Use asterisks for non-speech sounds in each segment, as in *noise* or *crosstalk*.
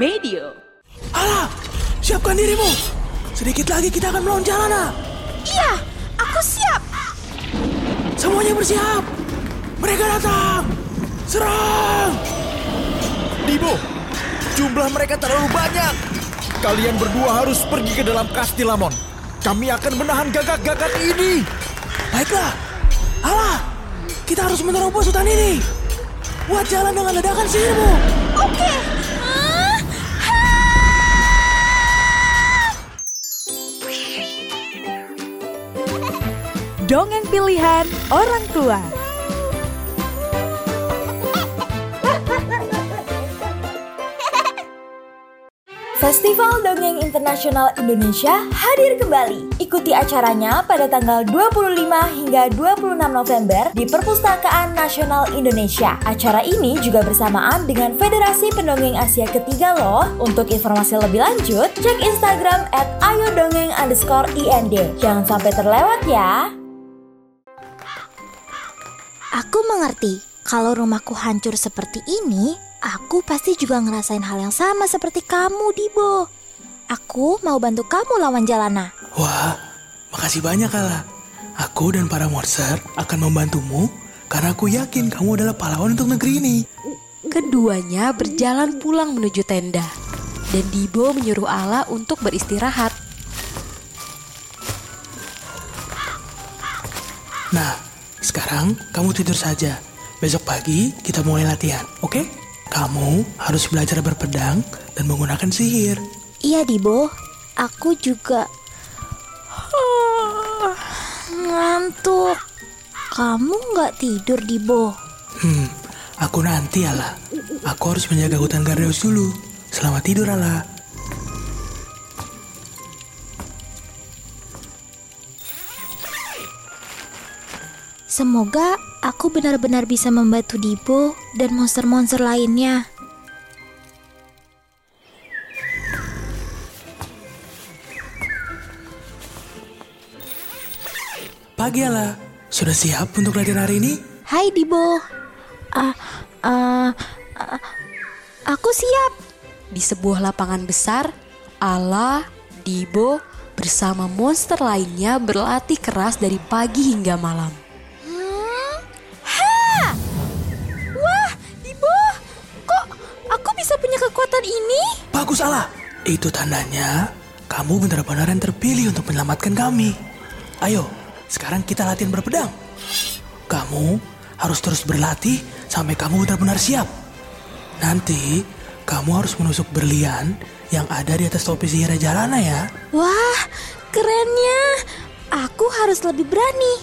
Medio. Alah, siapkan dirimu. Sedikit lagi kita akan melawan Jalana. Iya, aku siap. Semuanya bersiap. Mereka datang. Serang. Dibo, jumlah mereka terlalu banyak. Kalian berdua harus pergi ke dalam Kastilamon. Kami akan menahan gagak-gagak ini. Baiklah. Alah, kita harus menerobos hutan ini. Buat jalan dengan ledakan sihirmu. Oke. Ah, Dongeng pilihan orang tua. Festival Dongeng Internasional Indonesia hadir kembali. Ikuti acaranya pada tanggal 25 hingga 26 November di Perpustakaan Nasional Indonesia. Acara ini juga bersamaan dengan Federasi Pendongeng Asia Ketiga loh. Untuk informasi lebih lanjut, cek Instagram at ayodongeng underscore ind. Jangan sampai terlewat ya. Aku mengerti, kalau rumahku hancur seperti ini, aku pasti juga ngerasain hal yang sama seperti kamu, Dibo. Aku mau bantu kamu lawan Jalana. Wah, makasih banyak Kala. Aku dan para monster akan membantumu karena aku yakin kamu adalah pahlawan untuk negeri ini. Keduanya berjalan pulang menuju tenda. Dan Dibo menyuruh Ala untuk beristirahat. Sekarang kamu tidur saja. Besok pagi kita mulai latihan, oke? Kamu harus belajar berpedang dan menggunakan sihir. Iya, Dibo. Aku juga ngantuk. Kamu nggak tidur, Dibo? Hmm, aku nanti Ala. Aku harus menjaga hutan Gardeus dulu. Selamat tidur Ala. Semoga aku benar-benar bisa membantu Dibo dan monster-monster lainnya. Pagi Ala. Sudah siap untuk latihan hari ini? Hai Dibo. Ah, ah, ah, aku siap. Di sebuah lapangan besar, Ala, Dibo, bersama monster lainnya berlatih keras dari pagi hingga malam. Kekuatan ini? Bagus Ala. Itu tandanya kamu benar-benar yang terpilih untuk menyelamatkan kami. Ayo, sekarang kita latihan berpedang. Kamu harus terus berlatih sampai kamu benar-benar siap. Nanti kamu harus menusuk berlian yang ada di atas topi sihir Jalana ya. Wah, kerennya. Aku harus lebih berani.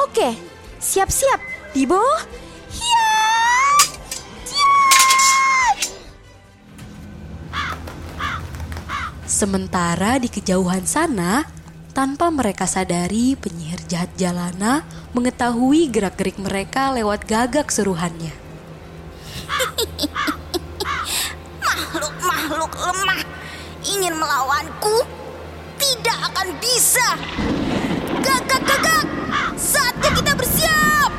Oke, siap-siap, Dibo. Sementara di kejauhan sana, tanpa mereka sadari penyihir jahat Jalana mengetahui gerak-gerik mereka lewat gagak seruhannya. Makhluk-makhluk lemah ingin melawanku tidak akan bisa. Gagak-gagak, saatnya kita bersiap.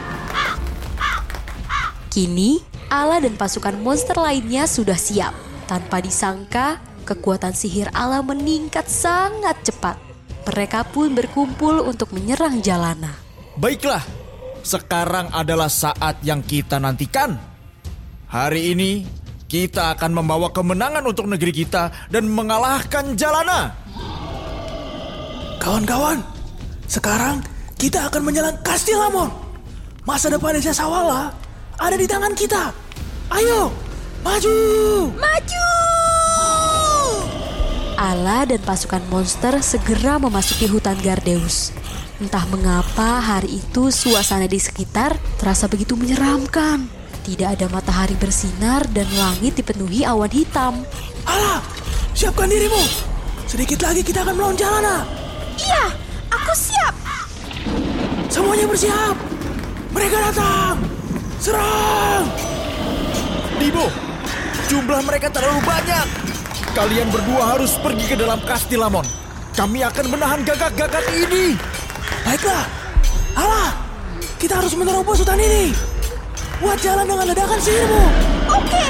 Kini, Ala dan pasukan monster lainnya sudah siap. Tanpa disangka, kekuatan sihir Ala meningkat sangat cepat. Mereka pun berkumpul untuk menyerang Jalana. Baiklah, sekarang adalah saat yang kita nantikan. Hari ini kita akan membawa kemenangan untuk negeri kita dan mengalahkan Jalana. Kawan-kawan, sekarang kita akan menyerang Kastilamon. Masa depan desa Sawala ada di tangan kita. Ayo, maju! Maju! Ala dan pasukan monster segera memasuki hutan Gardeus. Entah mengapa hari itu suasana di sekitar terasa begitu menyeramkan. Tidak ada matahari bersinar dan langit dipenuhi awan hitam. Alah, siapkan dirimu. Sedikit lagi kita akan melawan Jalana. Iya, aku siap. Semuanya bersiap. Mereka datang. Serang! Dibo, jumlah mereka terlalu banyak. Kalian berdua harus pergi ke dalam kastil Lamon. Kami akan menahan gagak-gagak ini. Baiklah. Allah kita harus menerobos hutan ini. Buat jalan dengan ledakan sihirmu. Oke.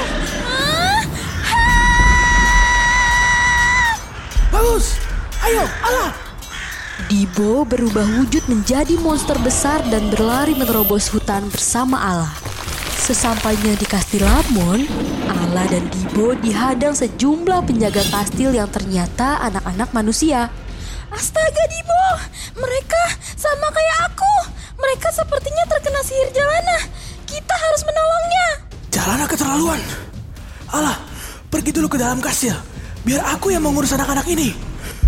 Bagus. Ayo, alah. Dibo berubah wujud menjadi monster besar dan berlari menerobos hutan bersama Allah. Sesampainya di Kastil Lamon, Ala dan Dibo dihadang sejumlah penjaga kastil yang ternyata anak-anak manusia. Astaga Dibo, mereka sama kayak aku. Mereka sepertinya terkena sihir jalana. Kita harus menolongnya. Jalana keterlaluan. Alah, pergi dulu ke dalam kastil. Biar aku yang mengurus anak-anak ini.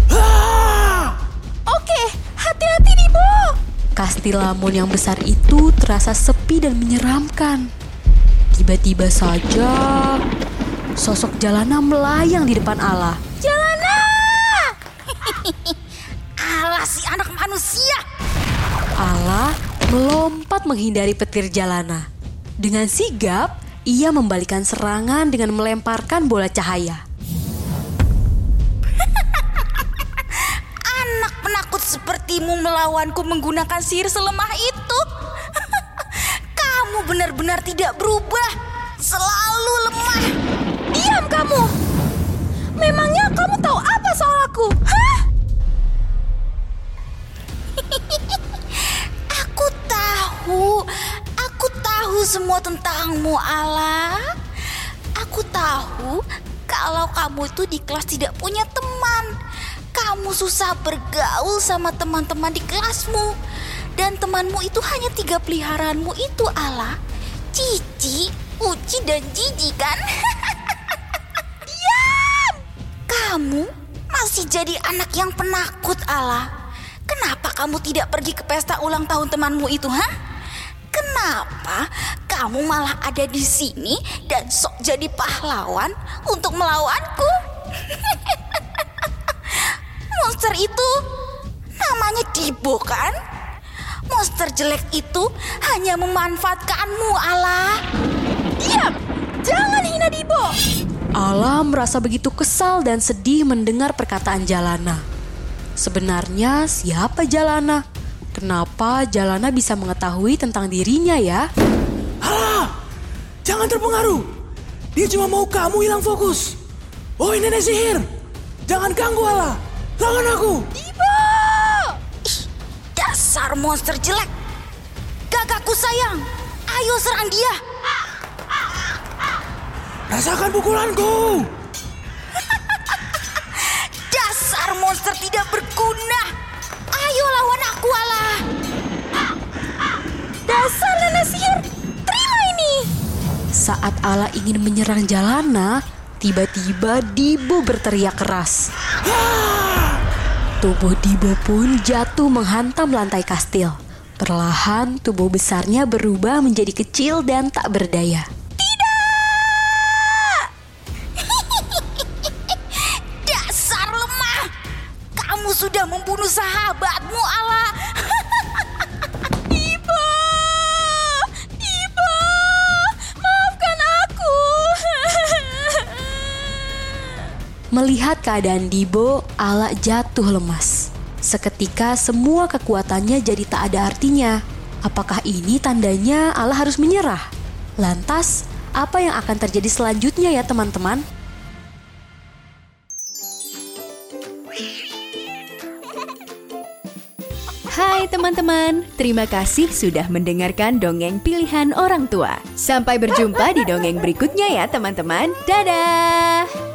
Ah! Oke, hati-hati Dibo. Kastil Lamon yang besar itu terasa sepi dan menyeramkan. Tiba-tiba saja, sosok Jalana melayang di depan Allah. Jalana! *laughs* Alah si anak manusia. Allah melompat menghindari petir Jalana. Dengan sigap, ia membalikan serangan dengan melemparkan bola cahaya. *laughs* Anak penakut sepertimu melawanku menggunakan sihir selemah itu. Benar-benar tidak berubah. Selalu lemah. Diam kamu. Memangnya kamu tahu apa soal aku? Hah? *laughs* aku tahu. Aku tahu semua tentangmu, Allah. Aku tahu kalau kamu itu di kelas tidak punya teman. Kamu susah bergaul sama teman-teman di kelasmu. Dan temanmu itu hanya tiga peliharaanmu itu, Allah. Cici, Uci, dan Jiji kan? *laughs* Diam! Kamu masih jadi anak yang penakut, Allah. Kenapa kamu tidak pergi ke pesta ulang tahun temanmu itu, ha? Kenapa kamu malah ada di sini dan sok jadi pahlawan untuk melawanku? *laughs* Monster itu namanya Dibo kan? Monster jelek itu hanya memanfaatkanmu, Allah. Diam! Jangan hina Dibo! Allah merasa begitu kesal dan sedih mendengar perkataan Jalana. Sebenarnya siapa Jalana? Kenapa Jalana bisa mengetahui tentang dirinya ya? Alah, jangan terpengaruh. Dia cuma mau kamu hilang fokus. Oh nenek sihir, jangan ganggu Allah. Lawan aku. Dibo! Dasar monster jelek. Gagakku sayang, ayo serang dia. Rasakan pukulanku. *laughs* Dasar monster tidak berguna. Ayo lawan aku, Allah. Dasar nenek sihir, terima ini. Saat Allah ingin menyerang Jalana, tiba-tiba Dibo berteriak keras. Tubuh Dibo pun jatuh menghantam lantai kastil. Perlahan tubuh besarnya berubah menjadi kecil dan tak berdaya. Melihat keadaan Dibo, Ala jatuh lemas. Seketika semua kekuatannya jadi tak ada artinya. Apakah ini tandanya Allah harus menyerah? Lantas, apa yang akan terjadi selanjutnya ya teman-teman? Hai teman-teman, terima kasih sudah mendengarkan dongeng pilihan orang tua. Sampai berjumpa di dongeng berikutnya ya teman-teman. Dadah!